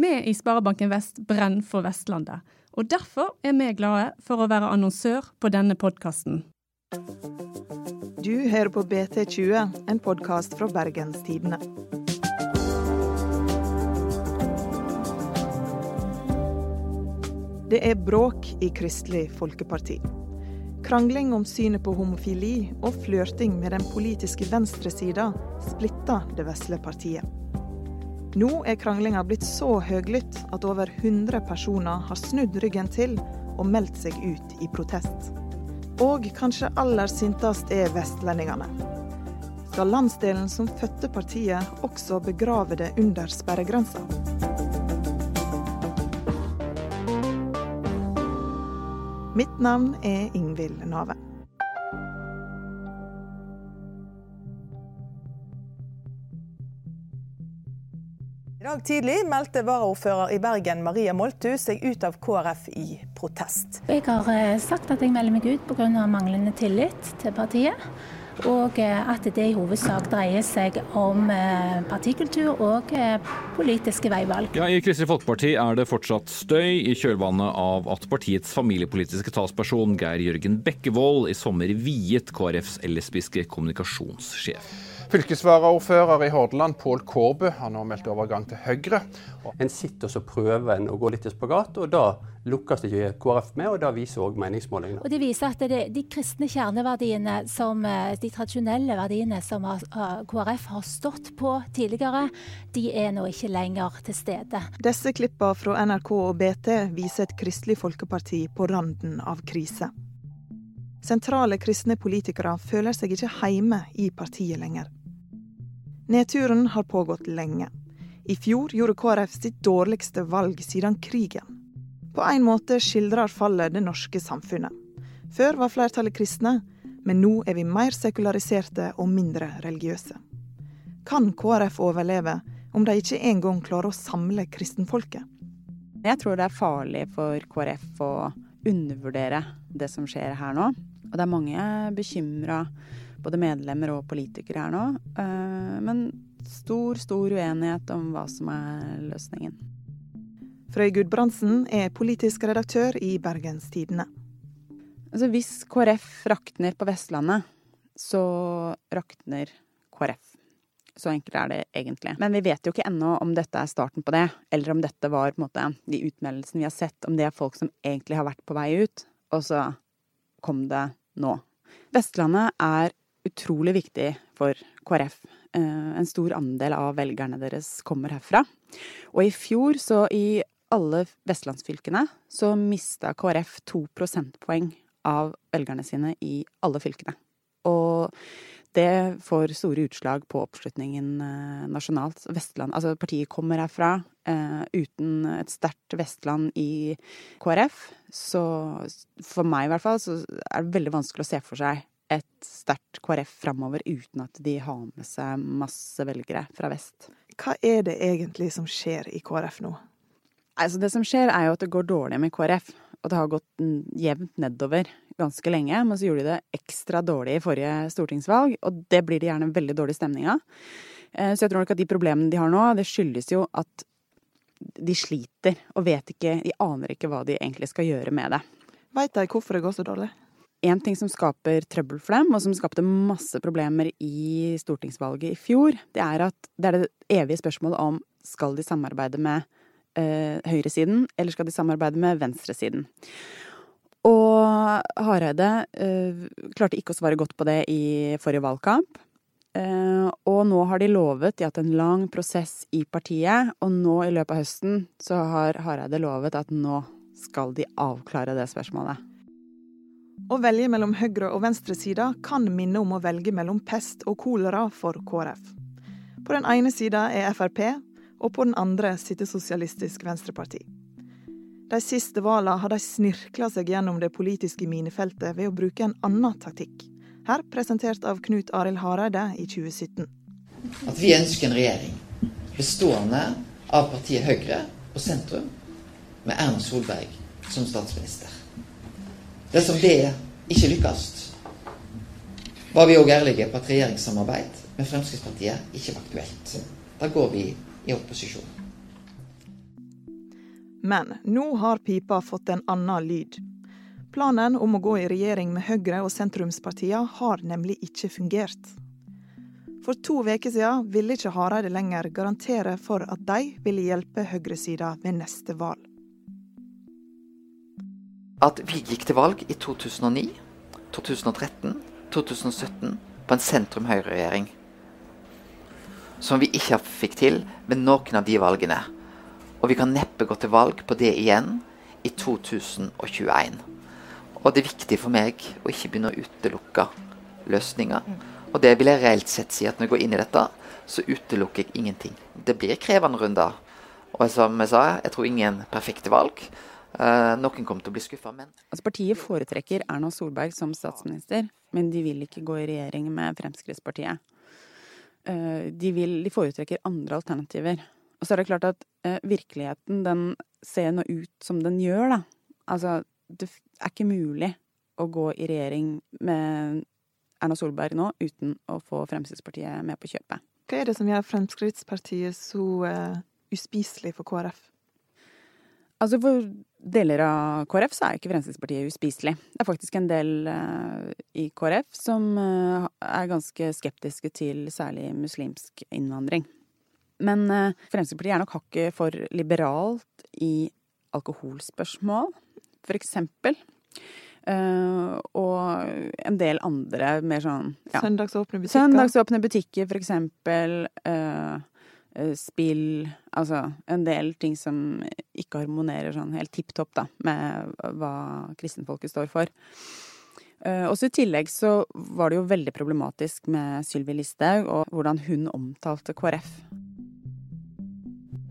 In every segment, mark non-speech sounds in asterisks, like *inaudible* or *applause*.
Vi i Sparebanken Vest brenner for Vestlandet, og derfor er vi glade for å være annonsør på denne podkasten. Du hører på BT20, en podkast fra Bergenstidene. Det er bråk i Kristelig Folkeparti. Krangling om synet på homofili og flørting med den politiske venstresida splitter det vesle partiet. Nå er kranglinga blitt så høglytt at over 100 personer har snudd ryggen til og meldt seg ut i protest. Og kanskje aller sintest er vestlendingene. Skal landsdelen som fødte partiet også begrave det under sperregrensa? Mitt navn er Ingvild Nave. Dag tidlig meldte varaordfører i Bergen Maria Molthus seg ut av KrF i protest. Jeg har eh, sagt at jeg melder meg ut pga. manglende tillit til partiet. Og eh, at det i hovedsak dreier seg om eh, partikultur og politiske veivalg. Ja, I Kristelig Folkeparti er det fortsatt støy i kjølvannet av at partiets familiepolitiske talsperson Geir Jørgen Bekkevold i sommer viet KrFs lesbiske kommunikasjonssjef. Fylkesvaraordfører i Hordaland, Pål Kårbø, har nå meldt overgang til Høyre. En sitter og så prøver en å gå litt i spagat, og da lukkes ikke KrF med, og da viser òg meningsmålingene. Og Det viser at det, de kristne kjerneverdiene, som, eh, de tradisjonelle verdiene som KrF har stått på tidligere, de er nå ikke lenger til stede. Disse klippene fra NRK og BT viser et Kristelig Folkeparti på randen av krise. Sentrale kristne politikere føler seg ikke hjemme i partiet lenger. Nedturen har pågått lenge. I fjor gjorde KrF sitt dårligste valg siden krigen. På en måte skildrer fallet det norske samfunnet. Før var flertallet kristne, men nå er vi mer sekulariserte og mindre religiøse. Kan KrF overleve om de ikke engang klarer å samle kristenfolket? Jeg tror det er farlig for KrF å undervurdere det som skjer her nå. Og det er mange bekymra både medlemmer og politikere her nå. Eh, men stor, stor uenighet om hva som er løsningen. Frøy Gudbrandsen er politisk redaktør i Bergens Tidende. Altså, hvis KrF rakner på Vestlandet, så rakner KrF. Så enkelt er det egentlig. Men vi vet jo ikke ennå om dette er starten på det, eller om dette var på en måte, de utmeldelsene vi har sett, om det er folk som egentlig har vært på vei ut, og så kom det nå. Vestlandet er utrolig viktig for KrF. Eh, en stor andel av velgerne deres kommer herfra. Og i fjor, så i alle vestlandsfylkene, så mista KrF to prosentpoeng av velgerne sine i alle fylkene. Og det får store utslag på oppslutningen eh, nasjonalt. Vestland, altså partiet kommer herfra. Uh, uten et sterkt Vestland i KrF, så for meg i hvert fall, så er det veldig vanskelig å se for seg et sterkt KrF framover uten at de har med seg masse velgere fra vest. Hva er det egentlig som skjer i KrF nå? Altså det som skjer, er jo at det går dårlig med KrF. Og det har gått jevnt nedover ganske lenge. Men så gjorde de det ekstra dårlig i forrige stortingsvalg, og det blir det gjerne veldig dårlig stemning av. Eh, så jeg tror nok at de problemene de har nå, det skyldes jo at de sliter og vet ikke De aner ikke hva de egentlig skal gjøre med det. Veit de hvorfor det går så dårlig? En ting som skaper trøbbel for dem, og som skapte masse problemer i stortingsvalget i fjor, det er at det er det evige spørsmålet om skal de samarbeide med eh, høyresiden, eller skal de samarbeide med venstresiden. Og Hareide eh, klarte ikke å svare godt på det i forrige valgkamp. Eh, og nå har de lovet, de har hatt en lang prosess i partiet, og nå i løpet av høsten så har Hareide lovet at nå skal de avklare det spørsmålet. Å velge mellom høyre- og venstresida kan minne om å velge mellom pest og kolera for KrF. På den ene sida er Frp, og på den andre sitter Sosialistisk Venstreparti. De siste valene har de snirkla seg gjennom det politiske minefeltet ved å bruke en annen taktikk. Her presentert av Knut Arild Hareide i 2017. At vi ønsker en regjering bestående av partiet Høyre og sentrum, med Erna Solberg som statsminister. Dersom det ikke lykkes, var vi òg ærlige på at regjeringssamarbeid med Fremskrittspartiet ikke var aktuelt. Da går vi i opposisjon. Men nå har pipa fått en annen lyd. Planen om å gå i regjering med Høyre og sentrumspartiene har nemlig ikke fungert. For to uker siden ville ikke Hareide lenger garantere for at de ville hjelpe høyresida ved neste valg. At vi gikk til valg i 2009, 2013, 2017 på en sentrum-høyre-regjering. Som vi ikke fikk til ved noen av de valgene. Og vi kan neppe gå til valg på det igjen i 2021. Og det er viktig for meg å ikke begynne å utelukke løsninger. Og det vil jeg reelt sett si at når jeg går inn i dette, så utelukker jeg ingenting. Det blir krevende runder. Og som jeg sa, jeg tror ingen perfekte valg. Uh, noen kommer til å bli skuffa, men altså, Partiet foretrekker Erna Solberg som statsminister, men de vil ikke gå i regjering med Fremskrittspartiet. Uh, de, vil, de, foretrekker andre alternativer. Og så er det klart at uh, virkeligheten den ser nå ut som den gjør, da. Altså, det er ikke mulig å gå i regjering med Erna Solberg nå uten å få Fremskrittspartiet med på kjøpet. Hva er det som gjør Fremskrittspartiet så uh, uspiselig for KrF? Altså For deler av KrF så er ikke Fremskrittspartiet uspiselig. Det er faktisk en del uh, i KrF som uh, er ganske skeptiske til særlig muslimsk innvandring. Men Fremskrittspartiet er nok hakket for liberalt i alkoholspørsmål, for eksempel. Og en del andre mer sånn ja. Søndagsåpne butikker. Søndagsåpne butikker, for eksempel. Uh, spill. Altså en del ting som ikke harmonerer sånn helt tipp topp med hva kristenfolket står for. også i tillegg så var det jo veldig problematisk med Sylvi Listhaug og hvordan hun omtalte KrF.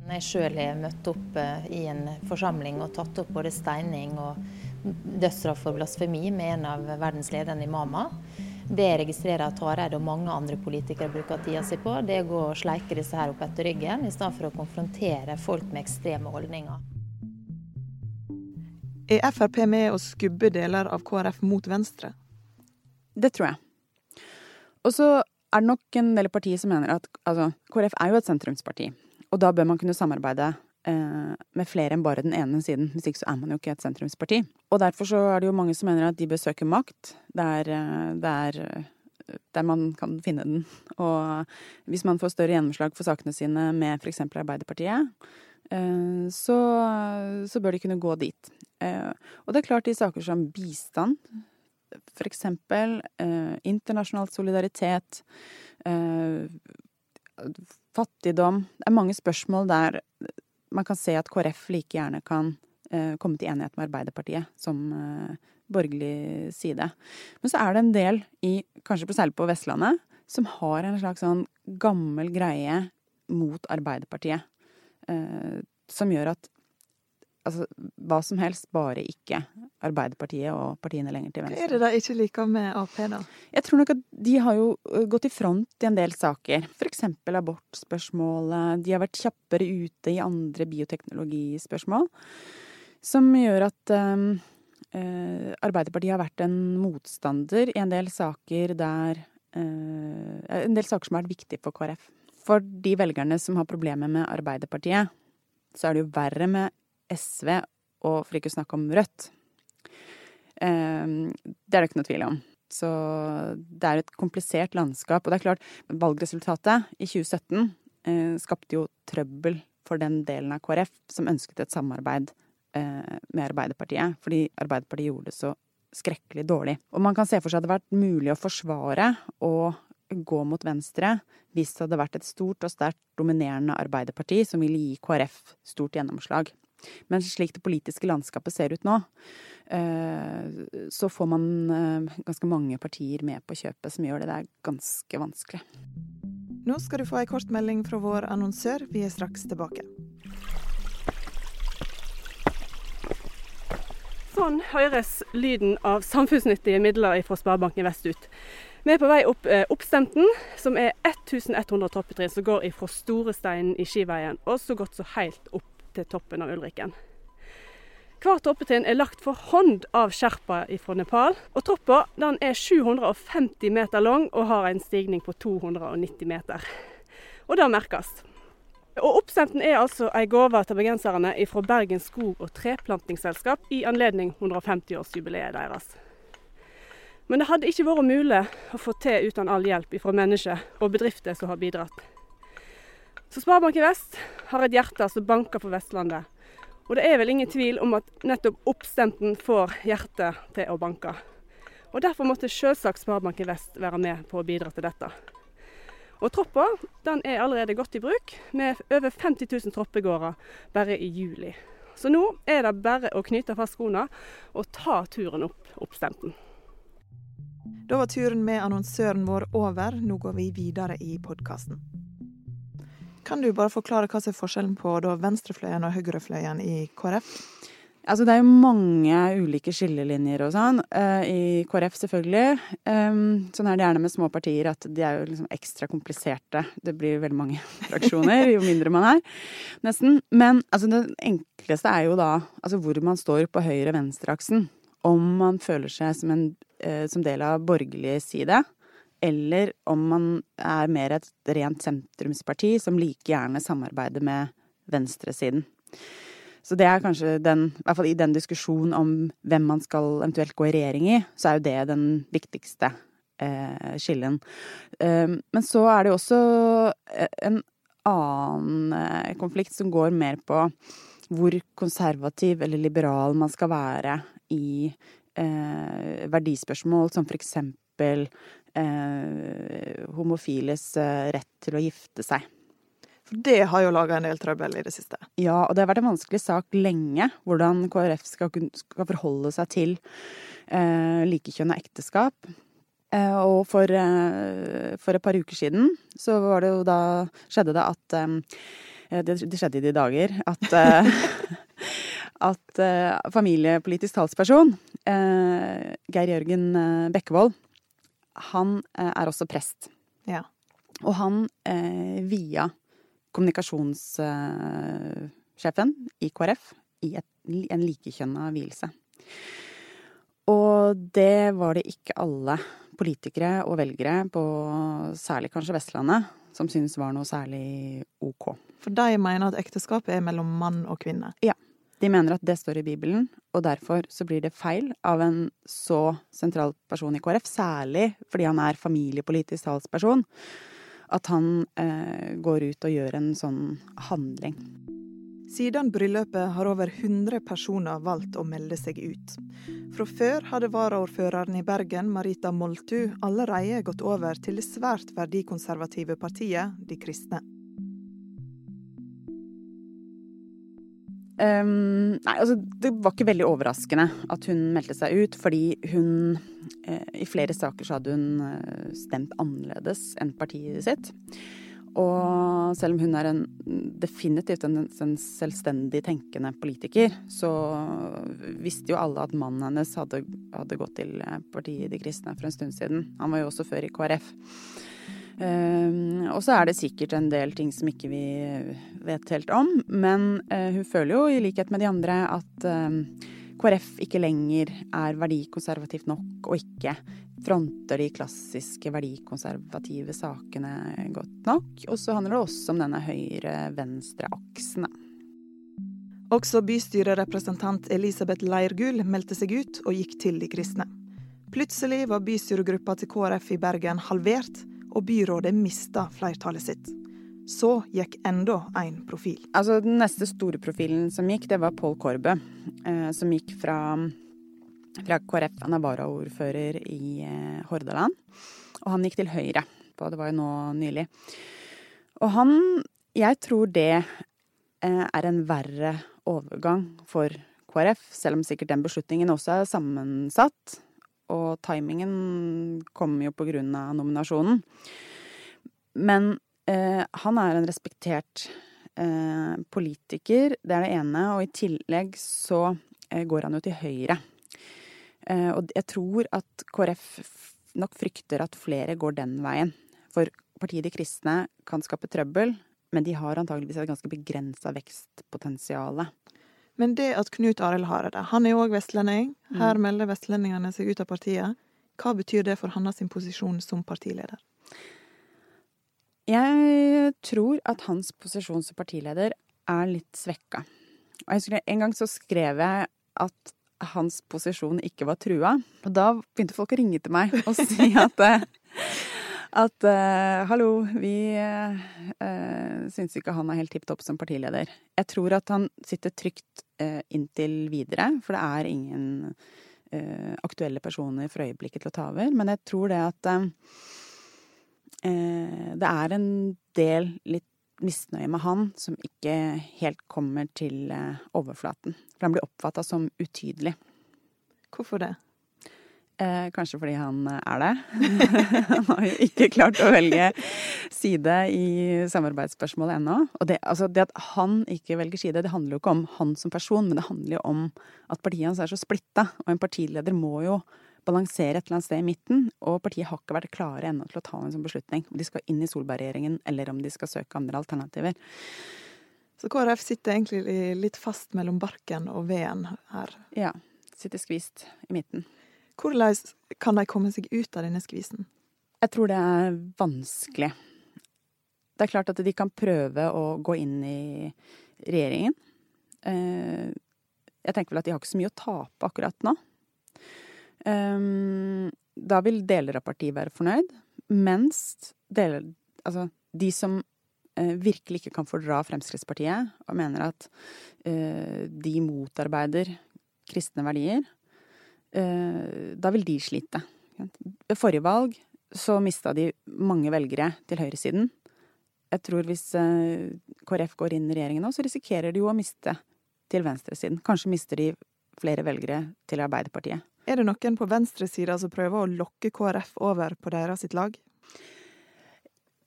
Når Jeg sjøl har møtt opp i en forsamling og tatt opp både steining og dødsstraff for blasfemi med en av verdens ledende imamer. Det jeg registrerer at Hareide og mange andre politikere bruker tida si på, det er å gå og sleike disse her opp etter ryggen, i stedet for å konfrontere folk med ekstreme holdninger. Er Frp med å skubbe deler av KrF mot Venstre? Det tror jeg. Og så er det nok en del partier som mener at altså, KrF er jo et sentrumsparti. Og da bør man kunne samarbeide med flere enn bare den ene siden. Hvis ikke så er man jo ikke et sentrumsparti. Og derfor så er det jo mange som mener at de bør søke makt der, eh, der, der man kan finne den. Og hvis man får større gjennomslag for sakene sine med f.eks. Arbeiderpartiet, eh, så, så, bør de kunne gå dit. Og det er klart i saker som bistand, f.eks. internasjonal solidaritet, fattigdom Det er mange spørsmål der man kan se at KrF like gjerne kan eh, komme til enighet med Arbeiderpartiet som eh, borgerlig side. Men så er det en del, i, kanskje særlig på Vestlandet, som har en slags sånn gammel greie mot Arbeiderpartiet. Eh, som gjør at altså, hva som helst, bare ikke Arbeiderpartiet og partiene lenger til venstre. Hva er det da ikke liker med Ap, da? Jeg tror nok at de har jo gått i front i en del saker. F.eks. abortspørsmålet. De har vært kjappere ute i andre bioteknologispørsmål. Som gjør at um, uh, Arbeiderpartiet har vært en motstander i en del saker der uh, En del saker som har vært viktige for KrF. For de velgerne som har problemer med Arbeiderpartiet, så er det jo verre med SV, og for ikke å snakke om Rødt. Ehm, det er det ikke noe tvil om. Så det er et komplisert landskap. Og det er klart, valgresultatet i 2017 eh, skapte jo trøbbel for den delen av KrF som ønsket et samarbeid eh, med Arbeiderpartiet. Fordi Arbeiderpartiet gjorde det så skrekkelig dårlig. Og man kan se for seg at det hadde vært mulig å forsvare og gå mot venstre hvis det hadde vært et stort og sterkt dominerende Arbeiderparti som ville gi KrF stort gjennomslag. Men slik det politiske landskapet ser ut nå, eh, så får man eh, ganske mange partier med på kjøpet, som gjør det. Det er ganske vanskelig. Nå skal du få ei kort melding fra vår annonsør. Vi er straks tilbake. Sånn høres lyden av samfunnsnyttige midler fra Sparebanken Vest ut. Vi er på vei opp eh, Oppstemten, som er 1100 trappetrinn som går fra Storesteinen i Skiveien og så godt som helt opp til toppen av Ulriken. Hver toppetrinn er lagt for hånd av sherpa fra Nepal. og Toppa er 750 meter lang og har en stigning på 290 meter. Og det merkes. Og Oppstemten er altså ei gave til bergenserne fra Bergen skog- og treplantingsselskap i anledning 150-årsjubileet deres. Men det hadde ikke vært mulig å få til uten all hjelp fra mennesker og bedrifter som har bidratt. Så Sparebanken Vest har et hjerte som banker for Vestlandet. Og det er vel ingen tvil om at nettopp oppstemten får hjertet til å banke. Og Derfor måtte selvsagt Sparebanken Vest være med på å bidra til dette. Og Troppa den er allerede godt i bruk, med over 50 000 troppegårder bare i juli. Så nå er det bare å knyte fast skoene og ta turen opp oppstemten. Da var turen med annonsøren vår over. Nå går vi videre i podkasten. Kan du bare forklare hva som er forskjellen på venstrefløyen og høyrefløyen i KrF? Altså, det er jo mange ulike skillelinjer og sånn. Uh, I KrF selvfølgelig. Um, sånn er det gjerne med små partier, at de er jo liksom ekstra kompliserte. Det blir veldig mange *laughs* fraksjoner jo mindre man er, nesten. Men altså, det enkleste er jo da altså, hvor man står på høyre-venstre-aksen. Om man føler seg som en Eh, som del av borgerlig side, eller om man er mer et rent sentrumsparti som like gjerne samarbeider med venstresiden. Så det er kanskje den, i hvert fall i den diskusjonen om hvem man skal eventuelt gå i regjering i, så er jo det den viktigste eh, skillen. Eh, men så er det jo også eh, en annen eh, konflikt som går mer på hvor konservativ eller liberal man skal være i eh, verdispørsmål som for eksempel eh, homofiles eh, rett til å gifte seg. For det har jo laga en del trøbbel i det siste. Ja, og det har vært en vanskelig sak lenge, hvordan KrF skal, skal forholde seg til eh, likekjønna ekteskap. Eh, og for, eh, for, et par uker siden så var det jo da skjedde det at eh, det, det, skjedde i de dager at *laughs* at uh, familiepolitisk talsperson, Geir Jørgen Bekkevold, han er også prest. Ja. Og han via kommunikasjonssjefen i KrF i et, en likekjønna vielse. Og det var det ikke alle politikere og velgere på særlig kanskje Vestlandet som syntes var noe særlig ok. For de mener at ekteskapet er mellom mann og kvinne? Ja. De mener at det står i Bibelen, og derfor så blir det feil av en så sentral person i KrF, særlig fordi han er familiepolitisk talsperson, at han eh, går ut og gjør en sånn handling. Siden bryllupet har over 100 personer valgt å melde seg ut. Fra før hadde varaordføreren i Bergen, Marita Moltu, allerede gått over til det svært verdikonservative partiet De kristne. Um, nei, altså det var ikke veldig overraskende at hun meldte seg ut, fordi hun eh, I flere saker så hadde hun eh, stemt annerledes enn partiet sitt. Og selv om hun er en, definitivt en, en, selvstendig tenkende politiker, så visste jo alle at mannen hennes hadde, hadde gått til eh, partiet De kristne for en stund siden. Han var jo også før i KrF. Uh, og så er det sikkert en del ting som ikke vi vet helt om. Men uh, hun føler jo, i likhet med de andre, at uh, KrF ikke lenger er verdikonservativt nok, og ikke fronter de klassiske verdikonservative sakene godt nok. Og så handler det også om denne høyre-venstre-aksen. Også bystyrerepresentant Elisabeth Leirgul meldte seg ut og gikk til de kristne. Plutselig var bystyregruppa til KrF i Bergen halvert og byrådet mista flertallet sitt. Så gikk enda en profil. Altså Den neste store profilen som gikk, det var Pål Korbe. Eh, som gikk fra, fra KrF. Han er varaordfører i eh, Hordaland. Og han gikk til Høyre. På, det var jo nå nylig. Og han Jeg tror det eh, er en verre overgang for KrF, selv om sikkert den beslutningen også er sammensatt og timingen kom jo på grunn av nominasjonen. Men eh, han er en respektert eh, politiker, det er det ene, og i tillegg så eh, går han jo til Høyre. Eh, og jeg tror at KrF nok frykter at flere går den veien. For partiet De kristne kan skape trøbbel, men de har antageligvis et ganske begrensa vekstpotensial. Men det at Knut Arild Hareide, han er jo òg vestlending. Her mm. melder vestlendingene seg ut av partiet. Hva betyr det for hans posisjon som partileder? Jeg tror at hans posisjon som partileder er litt svekka. Og jeg husker En gang så skrev jeg at hans posisjon ikke var trua. Og da begynte folk å ringe til meg og si at at uh, hallo, vi uh, syns ikke han er helt tipp topp som partileder. Jeg tror at han sitter trygt uh, inntil videre, for det er ingen uh, aktuelle personer for øyeblikket til å ta over. Men jeg tror det at det er en del litt misnøye med han som ikke helt kommer til overflaten. For han blir oppfatta som utydelig. Hvorfor det? Eh, kanskje fordi han er det. *laughs* han har jo ikke klart å velge side i samarbeidsspørsmålet ennå. Og det, altså det, at han ikke velger side, det handler jo ikke om han som person, men det handler jo om at partiet hans er så splitta. Og en partileder må jo balansere et eller annet sted i midten. Og partiet har ikke vært klare ennå til å ta en sånn beslutning. Om de skal inn i Solberg-regjeringen, eller om de skal søke andre alternativer. Så KrF sitter egentlig litt fast mellom barken og veden her? Ja. Sitter skvist i midten. Hvordan kan de komme seg ut av denne skvisen? Jeg tror det er vanskelig. Det er klart at de kan prøve å gå inn i regjeringen. Eh, jeg tenker vel at de har ikke så mye å tape akkurat nå. Eh, da vil deler av partiet være fornøyd, mens deler, altså, de som eh, virkelig ikke kan fordra Fremskrittspartiet, og mener at de motarbeider kristne verdier, da vil de slite. Ved forrige valg så mista de mange velgere til høyresiden. Jeg tror hvis eh, KrF går inn i regjeringen nå, så risikerer de jo å miste til venstresiden. Kanskje mister de flere velgere til Arbeiderpartiet. Er det noen på venstresida som prøver å lokke KrF over på deres sitt lag?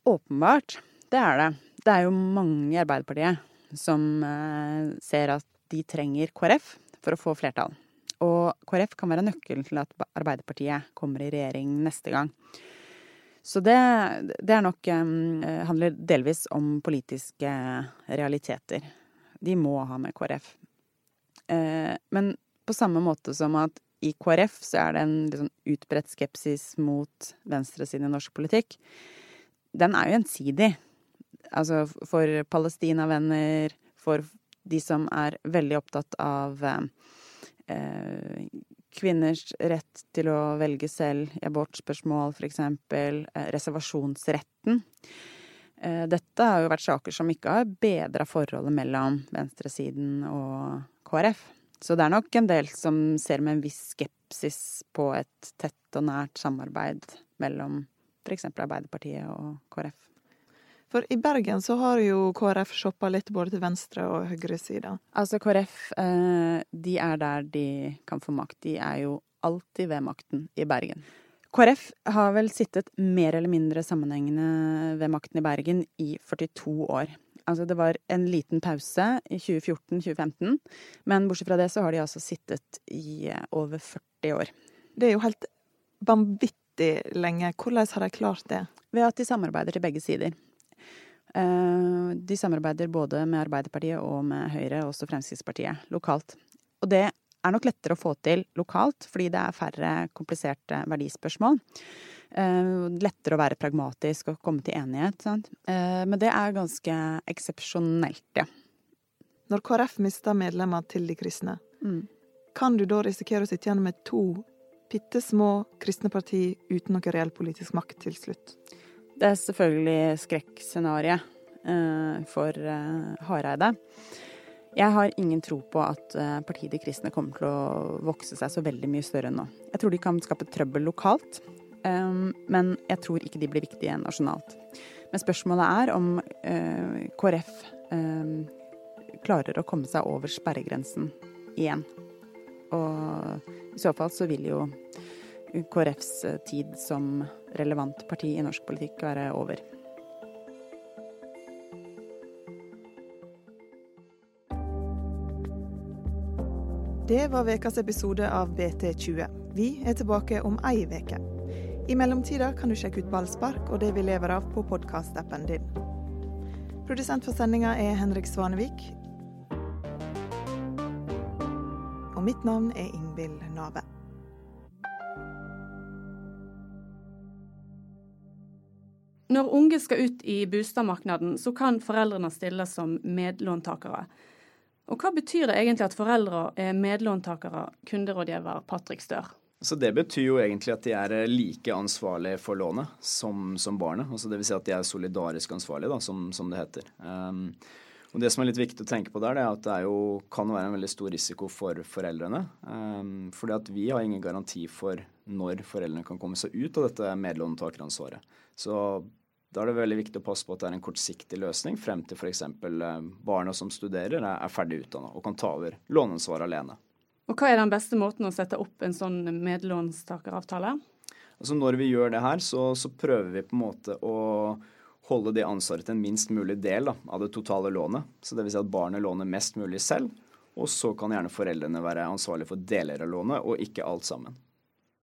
Åpenbart. Det er det. Det er jo mange i Arbeiderpartiet som eh, ser at de trenger KrF for å få flertall. Og KrF kan være nøkkelen til at Arbeiderpartiet kommer i regjering neste gang. Så det, det er nok um, handler delvis om politiske realiteter. De må ha med KrF. Uh, men på samme måte som at i KrF så er det en liksom, utbredt skepsis mot venstresiden i norsk politikk. Den er jo gjensidig. Altså for palestinavenner, for de som er veldig opptatt av uh, Eh, kvinners rett til å velge selv i abortspørsmål, f.eks. Eh, reservasjonsretten. Eh, dette har jo vært saker som ikke har bedra forholdet mellom venstresiden og KrF. Så det er nok en del som ser med en viss skepsis på et tett og nært samarbeid mellom f.eks. Arbeiderpartiet og KrF. For i Bergen så har jo KrF shoppa litt både til venstre og høyresida. Altså KrF, eh, de er der de kan få makt. De er jo alltid ved makten i Bergen. KrF har vel sittet mer eller mindre sammenhengende ved makten i Bergen i 42 år. Altså det var en liten pause i 2014-2015, men bortsett fra det så har de altså sittet i eh, over 40 år. Det er jo helt vanvittig lenge. Hvordan har de klart det? Ved at de samarbeider til begge sider. Eh, de samarbeider både med Arbeiderpartiet og med Høyre, og også Fremskrittspartiet, lokalt. Og det er nok lettere å få til lokalt, fordi det er færre kompliserte verdispørsmål. Uh, lettere å være pragmatisk og komme til enighet. Sant? men det er ganske eksepsjonelt, ja. Når KrF mister medlemmer til de kristne, mm. kan du da risikere å sitte igjen med to bitte små kristne parti uten noe reell politisk makt til slutt? Det er selvfølgelig skrekkscenarioet uh, for uh, Hareide. Jeg har ingen tro på at uh, partiet De kristne kommer til å vokse seg så veldig mye større nå. Jeg tror de kan skape trøbbel lokalt, um, men jeg tror ikke de blir viktige nasjonalt. Men spørsmålet er om KrF um, klarer å komme seg over sperregrensen igjen. Og i så fall så vil jo KrFs tid som relevant parti i norsk politikk være over. Det var ukas episode av BT20. Vi er tilbake om ei uke. I mellomtida kan du sjekke ut Ballspark og det vi lever av på podkastappen din. Produsent for sendinga er Henrik Svanevik. Og mitt navn er Ingvild Nave. Unge skal ut i boligmarkedet, så kan foreldrene stilles som medlåntakere. Og Hva betyr det egentlig at foreldre er medlåntakere, kunderådgiver Patrick Stør? Så Det betyr jo egentlig at de er like ansvarlige for lånet som, som barnet. Altså Dvs. Si at de er solidarisk ansvarlige, da, som, som, det heter. Um, og Det som er litt viktig å tenke på der, det er at det er jo, kan være en veldig stor risiko for foreldrene. Um, fordi at vi har ingen garanti for når foreldrene kan komme seg ut av dette medlåntakeransvaret. Så da er det veldig viktig å passe på at det er en kortsiktig løsning frem til f.eks. Eh, barna som studerer er ferdig utdanna og kan ta over låneansvaret alene. Og Hva er den beste måten å sette opp en sånn medlånstakeravtale? Altså Når vi gjør det her, så, så prøver vi på en måte å holde det ansvaret til en minst mulig del da, av det totale lånet. Så Dvs. Si at barnet låner mest mulig selv, og så kan gjerne foreldrene være ansvarlige for deler av lånet, og ikke alt sammen.